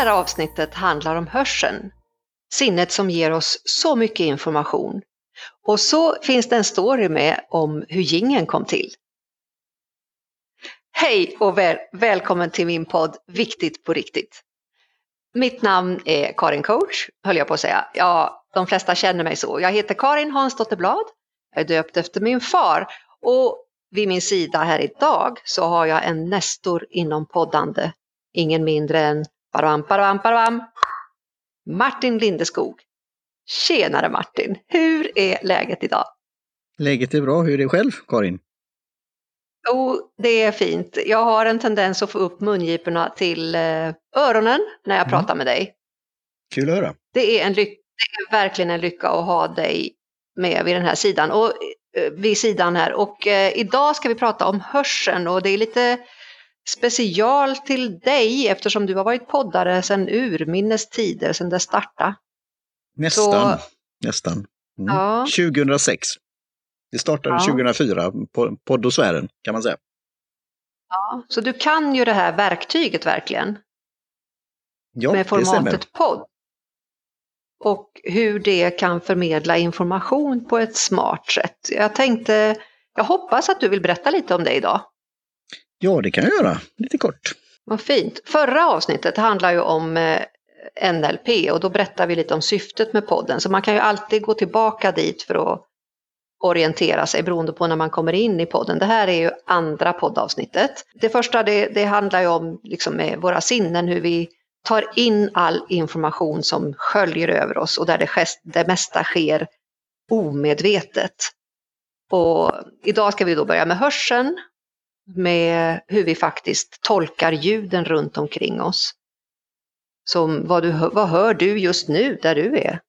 här avsnittet handlar om hörseln. Sinnet som ger oss så mycket information. Och så finns det en story med om hur gingen kom till. Hej och väl välkommen till min podd Viktigt på riktigt. Mitt namn är Karin Coach, höll jag på att säga. Ja, de flesta känner mig så. Jag heter Karin Hansdotter Blad. Jag är döpt efter min far och vid min sida här idag så har jag en nestor inom poddande. Ingen mindre än Baram, baram, baram. Martin Lindeskog. Tjenare Martin! Hur är läget idag? Läget är bra. Hur är det själv, Karin? Jo, det är fint. Jag har en tendens att få upp mungiporna till eh, öronen när jag mm. pratar med dig. Kul att höra. Det är, en lyck- det är verkligen en lycka att ha dig med vid den här sidan. Och, eh, vid sidan här. Och eh, idag ska vi prata om hörseln och det är lite special till dig eftersom du har varit poddare sedan urminnes tider, sedan det startade. Nästan. Så, nästan. Mm. Ja. 2006. Det startade ja. 2004, på poddosfären kan man säga. Ja, så du kan ju det här verktyget verkligen. Ja, med formatet podd. Och hur det kan förmedla information på ett smart sätt. Jag tänkte, jag hoppas att du vill berätta lite om det idag. Ja, det kan jag göra, lite kort. Vad fint. Förra avsnittet handlar ju om eh, NLP och då berättar vi lite om syftet med podden. Så man kan ju alltid gå tillbaka dit för att orientera sig beroende på när man kommer in i podden. Det här är ju andra poddavsnittet. Det första det, det handlar ju om liksom med våra sinnen, hur vi tar in all information som sköljer över oss och där det, det mesta sker omedvetet. Och idag ska vi då börja med hörseln med hur vi faktiskt tolkar ljuden runt omkring oss. Som vad, du, vad hör du just nu där du är?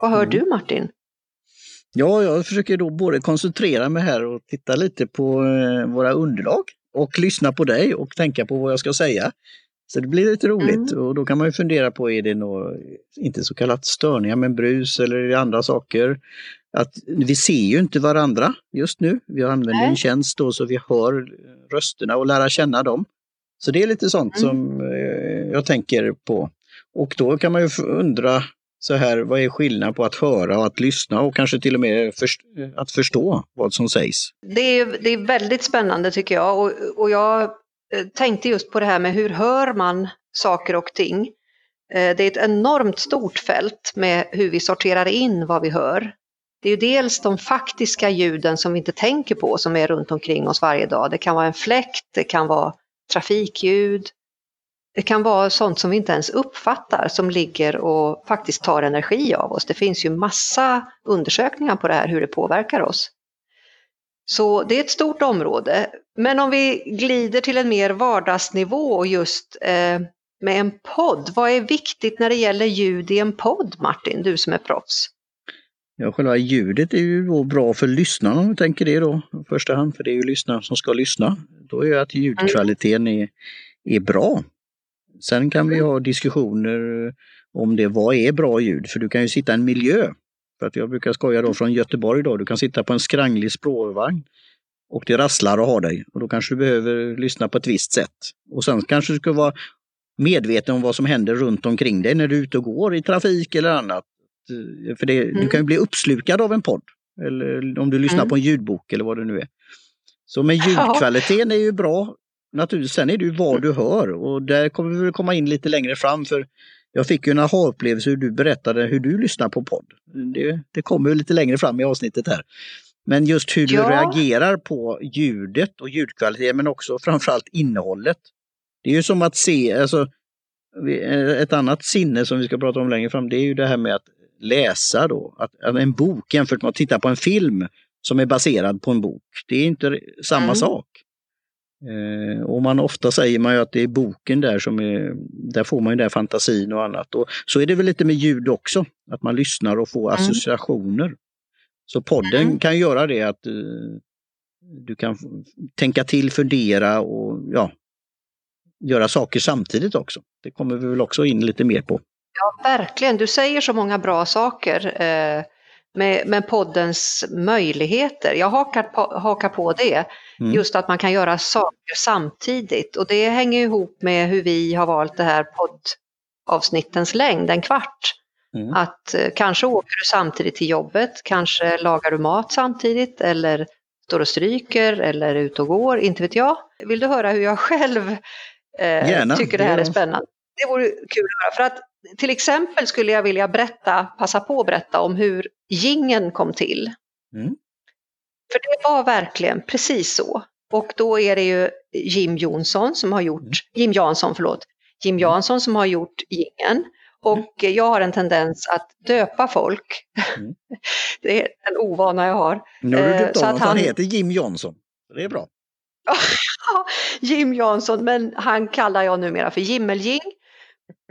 Vad hör mm. du Martin? Ja, jag försöker då både koncentrera mig här och titta lite på eh, våra underlag och lyssna på dig och tänka på vad jag ska säga. Så det blir lite roligt mm. och då kan man ju fundera på, är det något, inte så kallat störningar, men brus eller är det andra saker? att vi ser ju inte varandra just nu. Vi använder Nej. en tjänst då så vi hör rösterna och lära känna dem. Så det är lite sånt mm. som eh, jag tänker på. Och då kan man ju undra så här, vad är skillnaden på att höra och att lyssna och kanske till och med först att förstå vad som sägs? Det är, det är väldigt spännande tycker jag och, och jag eh, Eh, tänkte just på det här med hur hör man saker och ting. Eh, det är ett enormt stort fält med hur vi sorterar in vad vi hör. Det är ju dels de faktiska ljuden som vi inte tänker på som är runt omkring oss varje dag. Det kan vara en fläkt, det kan vara trafikljud. Det kan vara sånt som vi inte ens uppfattar som ligger och faktiskt tar energi av oss. Det finns ju massa undersökningar på det här, hur det påverkar oss. Så det är ett stort område. Men om vi glider till en mer vardagsnivå och just eh, med en podd. Vad är viktigt när det gäller ljud i en podd, Martin, du som är proffs? Ja, själva ljudet är ju då bra för lyssnarna om vi tänker det då i första hand, för det är ju lyssnaren som ska lyssna. Då är att ljudkvaliteten är, är bra. Sen kan vi ha diskussioner om det, vad är bra ljud? För du kan ju sitta i en miljö. För att jag brukar skoja då från Göteborg då, du kan sitta på en skranglig spårvagn och det rasslar och har dig och då kanske du behöver lyssna på ett visst sätt. Och sen kanske du ska vara medveten om vad som händer runt omkring dig när du är ute och går i trafik eller annat. Eh, för det, mm. du kan ju bli uppslukad av en podd. Eller om du lyssnar mm. på en ljudbok eller vad det nu är. Så men ljudkvaliteten är ju bra. Naturligtvis, sen är det ju vad du hör och där kommer vi komma in lite längre fram för jag fick ju en aha-upplevelse hur du berättade hur du lyssnar på podd. Det, det kommer lite längre fram i avsnittet här. Men just hur du ja. reagerar på ljudet och ljudkvaliteten men också framförallt innehållet. Det är ju som att se, alltså ett annat sinne som vi ska prata om längre fram, det är ju det här med att läsa då. Att, en bok jämfört med att titta på en film som är baserad på en bok. Det är inte samma mm. sak. Eh, och man ofta säger man ju att det är boken där som är, där får man ju den fantasin och annat. Och så är det väl lite med ljud också, att man lyssnar och får mm. associationer. Så podden mm. kan göra det att uh, du kan tänka till, fundera och ja, göra saker samtidigt också. Det kommer vi väl också in lite mer på. Ja, verkligen. Du säger så många bra saker eh, med, med poddens möjligheter. Jag hakar på, hakar på det. Mm. Just att man kan göra saker samtidigt och det hänger ihop med hur vi har valt det här avsnittens längd, en kvart. Mm. Att eh, kanske åker du samtidigt till jobbet, kanske lagar du mat samtidigt eller står och stryker eller är ute och går, inte vet jag. Vill du höra hur jag själv eh, tycker det här är spännande? Det vore kul att höra. För att till exempel skulle jag vilja berätta, passa på att berätta om hur gingen kom till. Mm. För det var verkligen precis så. Och då är det ju Jim Jonsson som har gjort, mm. Jim Jansson, förlåt, Jim mm. Jansson som har gjort gingen. Och mm. jag har en tendens att döpa folk. Mm. det är en ovana jag har. Nu har du döpt honom, han... han heter Jim Jansson. Det är bra. Jim Jansson, men han kallar jag numera för Jimmeljing.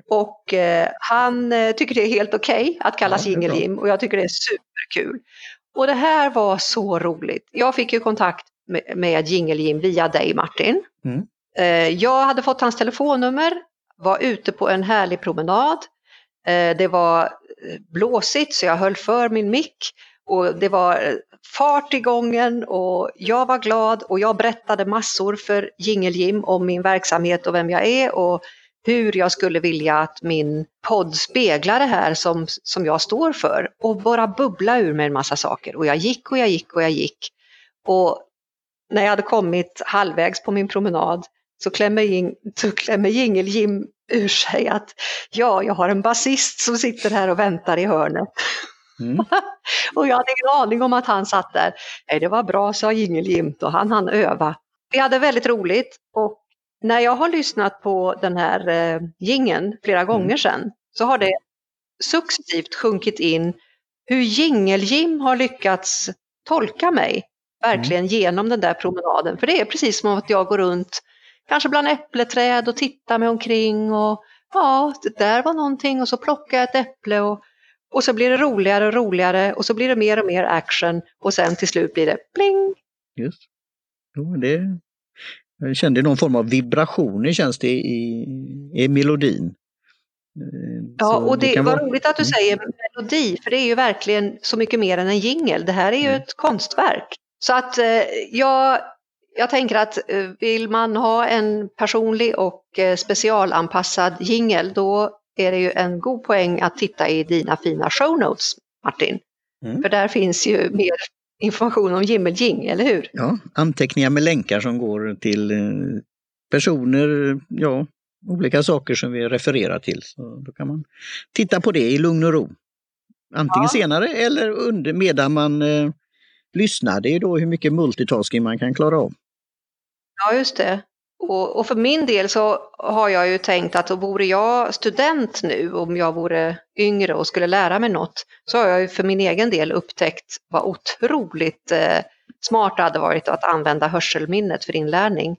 Och eh, han eh, tycker det är helt okej okay att kallas ja, Jingel-Jim och jag tycker det är superkul. Och det här var så roligt. Jag fick ju kontakt med, med Jingel-Jim via dig Martin. Mm. Eh, jag hade fått hans telefonnummer, var ute på en härlig promenad. Eh, det var eh, blåsigt så jag höll för min mick och det var eh, fart i gången och jag var glad och jag berättade massor för Jingel-Jim om min verksamhet och vem jag är och hur jag skulle vilja att min podd speglar det här som, som jag står för och bara bubbla ur med en massa saker. Och jag gick och jag gick och jag gick. Och när jag hade kommit halvvägs på min promenad så klämmer, Jing, så klämmer Jingel-Jim ur sig att ja, jag har en basist som sitter här och väntar i hörnet. Mm. och jag hade ingen aning om att han satt där. Nej, det var bra, sa Jingel-Jim, och han hann öva. Vi hade väldigt roligt och när jag har lyssnat på den här eh, gingen flera mm. gånger sedan så har det successivt sjunkit in hur Jingel-Jim har lyckats tolka mig verkligen mm. genom den där promenaden. För det är precis som att jag går runt, kanske bland äppleträd och tittar mig omkring och ja, det där var någonting och så plockar jag ett äpple och, och så blir det roligare och roligare och så blir det mer och mer action och sen till slut blir det pling. Just. Jo, det, jag kände någon form av vibrationer känns det i, i melodin. Eh, ja, och det, det var vara... roligt att du mm. säger melodi, för det är ju verkligen så mycket mer än en jingel. Det här är ju mm. ett konstverk. Så att eh, jag, jag tänker att eh, vill man ha en personlig och eh, specialanpassad jingel, då är det ju en god poäng att titta i dina fina show notes, Martin. Mm. För där finns ju mer information om Jimmeljing, eller hur? Ja, anteckningar med länkar som går till eh, personer, ja, olika saker som vi refererar till. Så då kan man titta på det i lugn och ro. Antingen ja. senare eller under, medan man eh, lyssnar. Det är då hur mycket multitasking man kan klara av. Ja, just det. Och, och, för min del så har jag ju tänkt att vore jag student nu, om jag vore yngre och skulle lära mig något, så har jag ju för min egen del upptäckt vad otroligt eh, smart det hade varit att använda hörselminnet för inlärning.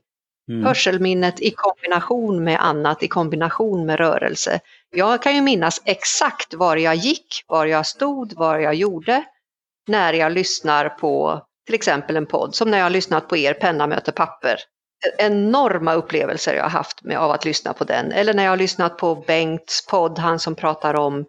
Mm. Hörselminnet i kombination med annat, i kombination med rörelse. Jag kan ju minnas exakt var jag gick, var jag stod, vad jag gjorde när jag lyssnar på till exempel en podd, som när jag har lyssnat på er Penna möter papper enorma upplevelser jag har haft med, av att lyssna på den. Eller när jag har lyssnat på Bengts podd, han som pratar om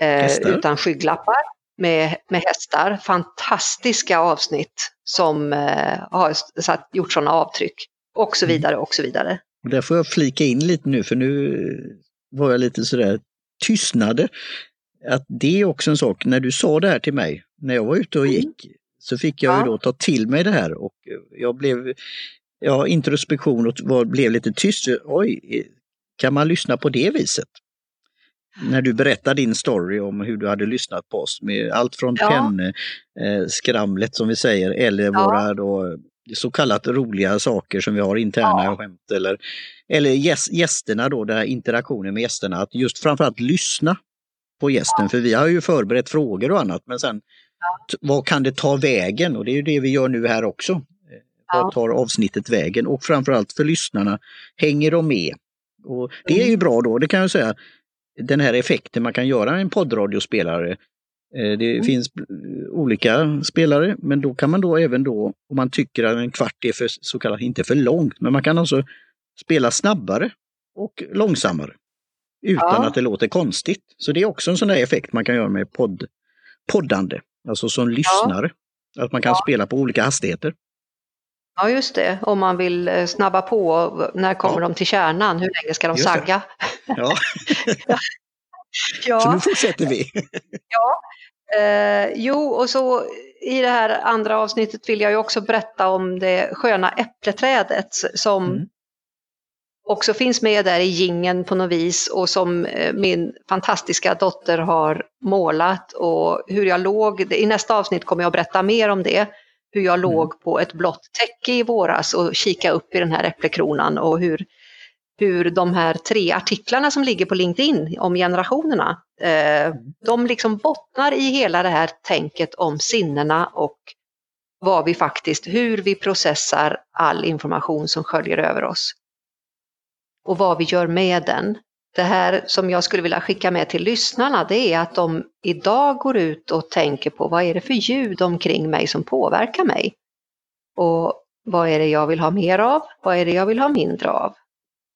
eh, Utan skygglappar med, med hästar. Fantastiska avsnitt som eh, har satt, gjort sådana avtryck. Och så mm. vidare och så vidare. Där får jag flika in lite nu för nu var jag lite sådär tystnade. Att det är också en sak, när du sa det här till mig, när jag var ute och mm. gick, så fick jag ja. ju då ta till mig det här och jag blev ja, introspektion och var, blev lite tyst. Oj, kan man lyssna på det viset? När du berättar din story om hur du hade lyssnat på oss med allt från ja. pennskramlet som vi säger eller ja. våra då, så kallat roliga saker som vi har, interna ja. skämt eller, eller gästerna då, den här interaktionen med gästerna, att just framförallt lyssna på gästen, ja. för vi har ju förberett frågor och annat, men sen vad kan det ta vägen? Och det är ju det vi gör nu här också. Vad tar avsnittet vägen? Och framförallt för lyssnarna, hänger de med? Och det är ju mm. bra då, det kan jag säga, den här effekten man kan göra med en poddradiospelare. Eh, det mm. finns olika spelare, men då kan man då även då, om man tycker att en kvart är för så kallat, inte för långt, men man kan alltså spela snabbare och långsammare. Utan ja. att det låter konstigt. Så det är också en sån där effekt man kan göra med podd, poddande, alltså som lyssnare. Ja. Att man kan ja. spela på olika hastigheter. Ja, just det. Om man vill eh, snabba på, när kommer Ja. de till kärnan? Hur länge ska de Just det. sagga? Ja, så Ja, nu fortsätter vi. eh, jo, och så i det här andra avsnittet vill jag ju också berätta om det sköna äppleträdet som Mm. också finns med där i gingen på något vis och som eh, min fantastiska dotter har målat och hur jag låg, i nästa avsnitt kommer jag berätta mer om det, hur jag låg på ett blått täcke i våras och kika upp i den här äpplekronan och hur, hur de här tre artiklarna som ligger på LinkedIn om generationerna, eh, de liksom bottnar i hela det här tänket om sinnena och vad vi faktiskt, hur vi processar all information som sköljer över oss. Och vad vi gör med den. Det här som jag skulle vilja skicka med till lyssnarna det är att de idag går ut och tänker på vad är det för ljud omkring mig som påverkar mig? Och vad är det jag vill ha mer av? Vad är det jag vill ha mindre av?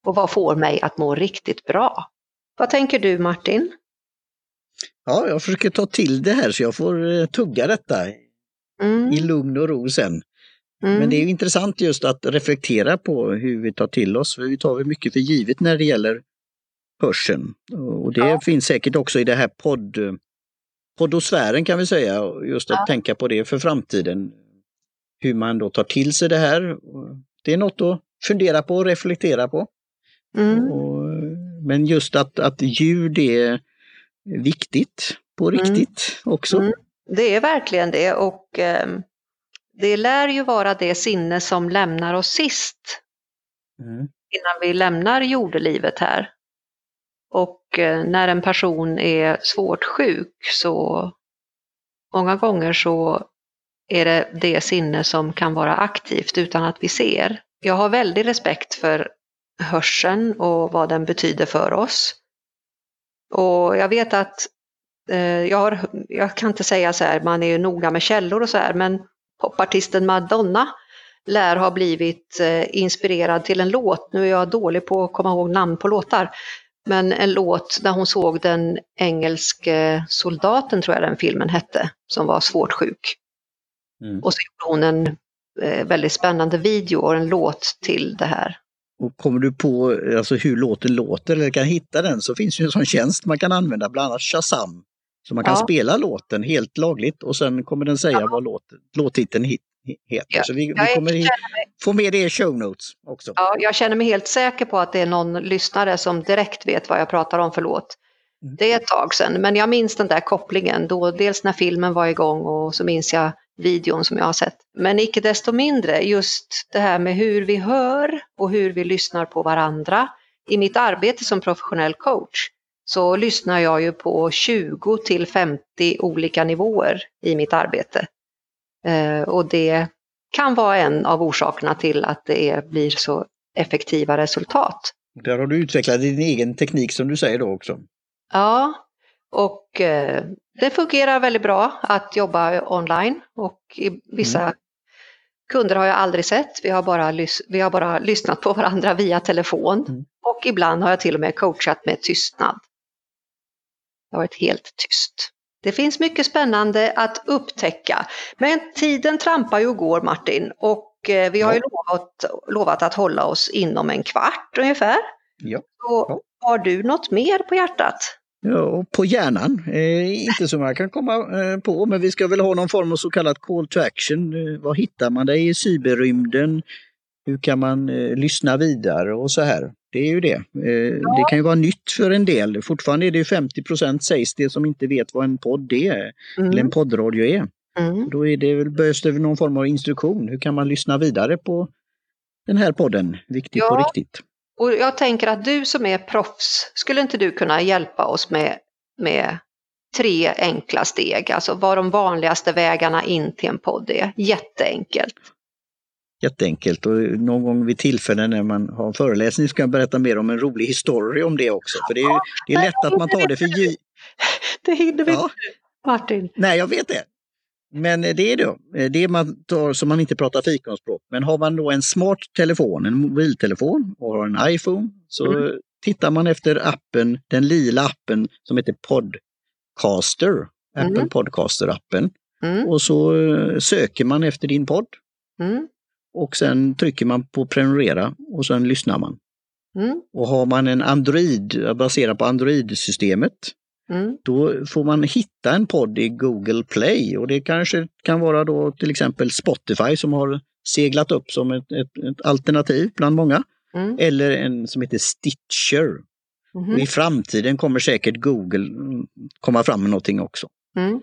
Och vad får mig att må riktigt bra? Vad tänker du Martin? Ja, jag försöker ta till det här så jag får eh, tugga detta Mm, i lugn och ro sen. mm, Men det är ju intressant just att reflektera på hur vi tar till oss, för vi tar väl mycket för givet när det gäller hörseln. Och det Ja. finns säkert också i det här podd, poddosfären kan vi säga, just att Ja. tänka på det för framtiden. Hur man då tar till sig det här. Det är något att fundera på och reflektera på. mm, Och, men just att, att ljud är viktigt på Mm. riktigt också. Mm. Det är verkligen det och ehm, det lär ju vara det sinne som lämnar oss sist Mm. innan vi lämnar jordelivet här. Och eh, när en person är svårt sjuk så många gånger så är det det sinne som kan vara aktivt utan att vi ser. Jag har väldig respekt för hörseln och vad den betyder för oss. Och jag vet att, eh, jag, har, jag kan inte säga så här, man är ju noga med källor och så här, men popartisten Madonna lär ha blivit eh, inspirerad till en låt. Nu är jag dålig på att komma ihåg namn på låtar. Men en låt där hon såg den engelske soldaten, tror jag den filmen hette, som var svårt sjuk. Mm. Och så gjorde hon en eh, väldigt spännande video och en låt till det här. Och kommer du på alltså, hur låten låter eller kan hitta den så finns ju en sån tjänst man kan använda, bland annat Shazam. Så man kan Ja. spela låten helt lagligt och sen kommer den säga vad låt, låttiteln hit, heter. Ja. Så vi, vi kommer hit, få med det i show notes också. Ja, jag känner mig helt säker på att det är någon lyssnare som direkt vet vad jag pratar om för låt. Mm. Det är ett tag sedan, men jag minns den där kopplingen. Då, dels när filmen var igång och så minns jag videon som jag har sett. Men icke desto mindre, just det här med hur vi hör och hur vi lyssnar på varandra. I mitt arbete som professionell coach så lyssnar jag ju på 20 till 50 olika nivåer i mitt arbete. Eh, och det kan vara en av orsakerna till att det blir så effektiva resultat. Där har du utvecklat din egen teknik som du säger då också. Ja, och eh, det fungerar väldigt bra att jobba online och vissa kunder har jag aldrig sett. Vi har bara, vi har bara lyssnat på varandra via telefon Mm. och ibland har jag till och med coachat med tystnad. Det har varit helt tyst. Det finns mycket spännande att upptäcka. Men tiden trampar ju och går Martin och eh, vi har ju lovat, lovat att hålla oss inom en kvart ungefär. Ja. Så har du något mer på hjärtat? Ja, på hjärnan. Eh, inte som jag kan komma eh, på, men vi ska väl ha någon form av så kallat call to action. Eh, var hittar man dig i cyberrymden? Hur kan man eh, lyssna vidare och så här. Det är ju det. Eh, Det kan ju vara nytt för en del. Fortfarande är det ju 50% sägs det som inte vet vad en podd är, eller en Mm. poddradio är. Mm. Då är det väl, behövs det någon form av instruktion. Hur kan man lyssna vidare på den här podden? Viktigt på Ja. riktigt. Och jag tänker att du som är proffs, skulle inte du kunna hjälpa oss med, med tre enkla steg? Alltså vad de vanligaste vägarna in till en podd är. Jätteenkelt. Jätteenkelt och någon gång vid tillfälle när man har en föreläsning ska jag berätta mer om en rolig historia om det också. För det är, det är lätt att man tar det för givet. Det hinner vi Ja. inte, Martin. Nej, jag vet det. Men det är då, det man tar som man inte pratar fikonspråk. Men har man då en smart telefon, en mobiltelefon och har en iPhone så Mm. tittar man efter appen, den lila appen som heter Podcaster. Apple Mm. Podcaster-appen. Mm. Och så eh, söker man efter din podd. Mm. Och sen trycker man på prenumerera och sen lyssnar man. Mm. Och har man en Android baserad på Android-systemet Mm. då får man hitta en podd i Google Play och det kanske kan vara då till exempel Spotify som har seglat upp som ett, ett, ett alternativ bland många. Mm. Eller en som heter Stitcher. Och I framtiden kommer säkert Google mm, komma fram med någonting också. Mm.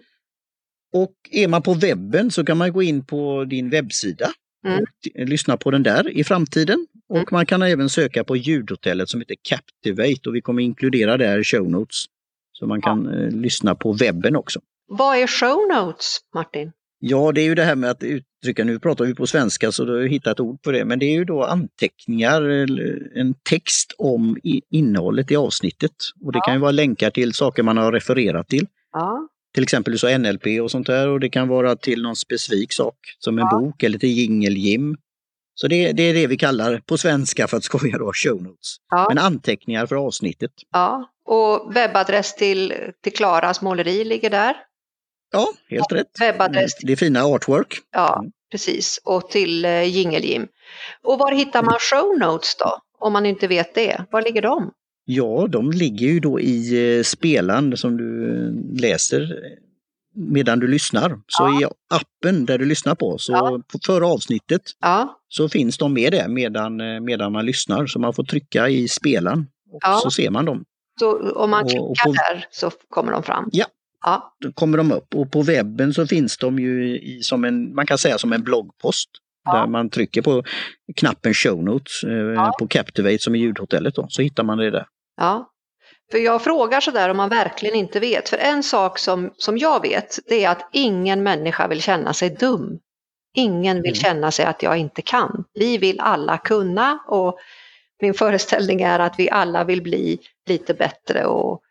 Och är man på webben så kan man gå in på din webbsida Mm. och lyssna på den där i framtiden. Och Mm. man kan även söka på ljudhotellet som heter Captivate och vi kommer inkludera i show notes. Så man kan eh, lyssna på webben också. Vad är show notes, Martin? Ja, det är ju det här med att uttrycka, nu pratar vi på svenska så då har hittat ett ord på det, men det är ju då anteckningar, eller en text om innehållet i avsnittet. Och det kan ju vara länkar till saker man har refererat till. Ja. Till exempel sa NLP och sånt där och det kan vara till någon specifik sak som en Ja. bok eller till jingeljim. Så det, det är det vi kallar på svenska för att skoja då show notes. Ja. Men anteckningar för avsnittet. ja. Och webbadress till, till Klaras måleri ligger där. Ja, helt rätt. Webbadress Det är fina artwork. Ja, Mm. precis. Och till uh, Jingeljim. Och var hittar man show notes då? Om man inte vet det. Var ligger de? Ja, de ligger ju då i eh, spelaren som du eh, läser medan du lyssnar. Så i appen där du lyssnar på, så Ja. före avsnittet Ja, så finns de med där medan, eh, medan man lyssnar. Så man får trycka i spelaren och Ja. så ser man dem. så om man Och- klickar på- där så kommer de fram. Ja. Ja, Då kommer de upp och på webben så finns de ju i, som en, man kan säga som en bloggpost. Ja. Där man trycker på knappen show notes eh, Ja. på Captivate som är ljudhotellet då, så hittar man det där. Ja. För jag frågar sådär om man verkligen inte vet. För en sak som, som jag vet, det är att ingen människa vill känna sig dum. Ingen vill Mm. känna sig att jag inte kan. Vi vill alla kunna och min föreställning är att vi alla vill bli lite bättre och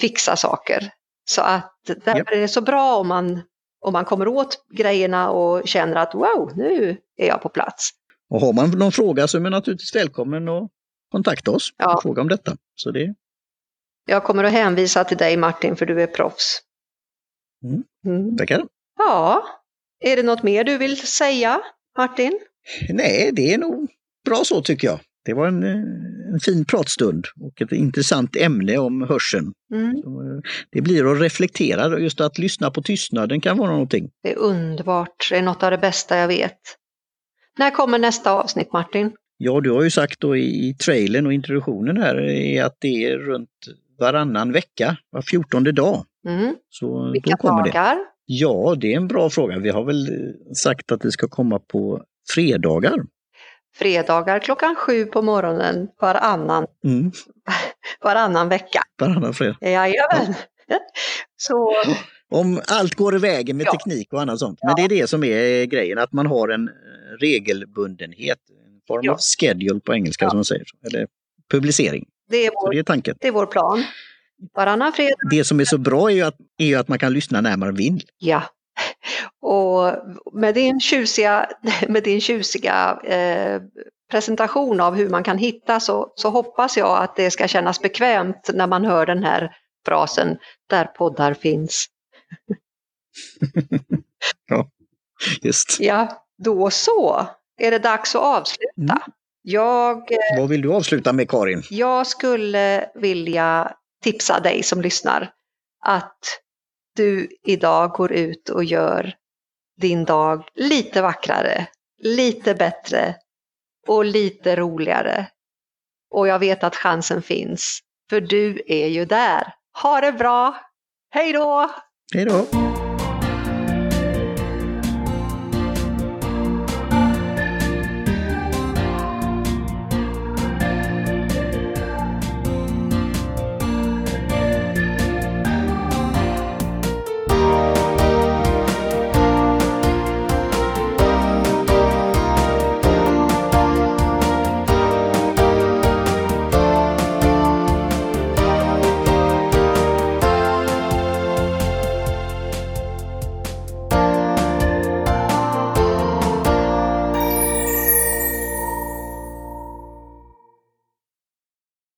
fixa saker. Så att därför är det så bra om man, om man kommer åt grejerna och känner att wow, nu är jag på plats. Och har man någon fråga så är man naturligtvis välkommen att kontakta oss Ja. och fråga om detta. Så det, Jag kommer att hänvisa till dig Martin för du är proffs. Mm. Mm. tackar. Ja, är det något mer du vill säga Martin? Nej, det är nog bra så tycker jag. Det var en, eh, en fin pratstund och ett intressant ämne om hörseln. Mm. Eh, Det blir att reflektera, just att lyssna på tystnaden kan vara någonting. Det är underbart, det är något av det bästa jag vet. När kommer nästa avsnitt Martin? Ja, du har ju sagt då i, i trailern och introduktionen här är att det är runt varannan vecka, var fjortonde dag. Mm. Så Vilka då kommer det. dagar? Ja, det är en bra fråga. Vi har väl eh, sagt att det ska komma på fredagar. Fredagar klockan sju på morgonen varannan, Mm, varannan vecka. varannan fredag. Jajamän. Så Om allt går i vägen med Ja. teknik och annat sånt. Men det är det som är grejen, att man har en eh, regelbundenhet. Form Ja. av schedule på engelska Ja. som man säger. Eller publicering. det är, vår, det är tanken. det är vår plan. Varannan fredag. Det som är så bra är ju att, är ju att man kan lyssna när man vill. Ja. Och med din tjusiga, med din tjusiga eh, presentation av hur man kan hitta så, så hoppas jag att det ska kännas bekvämt när man hör den här frasen där poddar finns. Just. Ja, då så är det dags att avsluta. Mm. Jag, Vad vill du avsluta med Karin? jag skulle vilja tipsa dig som lyssnar att du idag går ut och gör din dag lite vackrare, lite bättre och lite roligare. Och jag vet att chansen finns, för du är ju där. Ha det bra! Hej då! Hej då!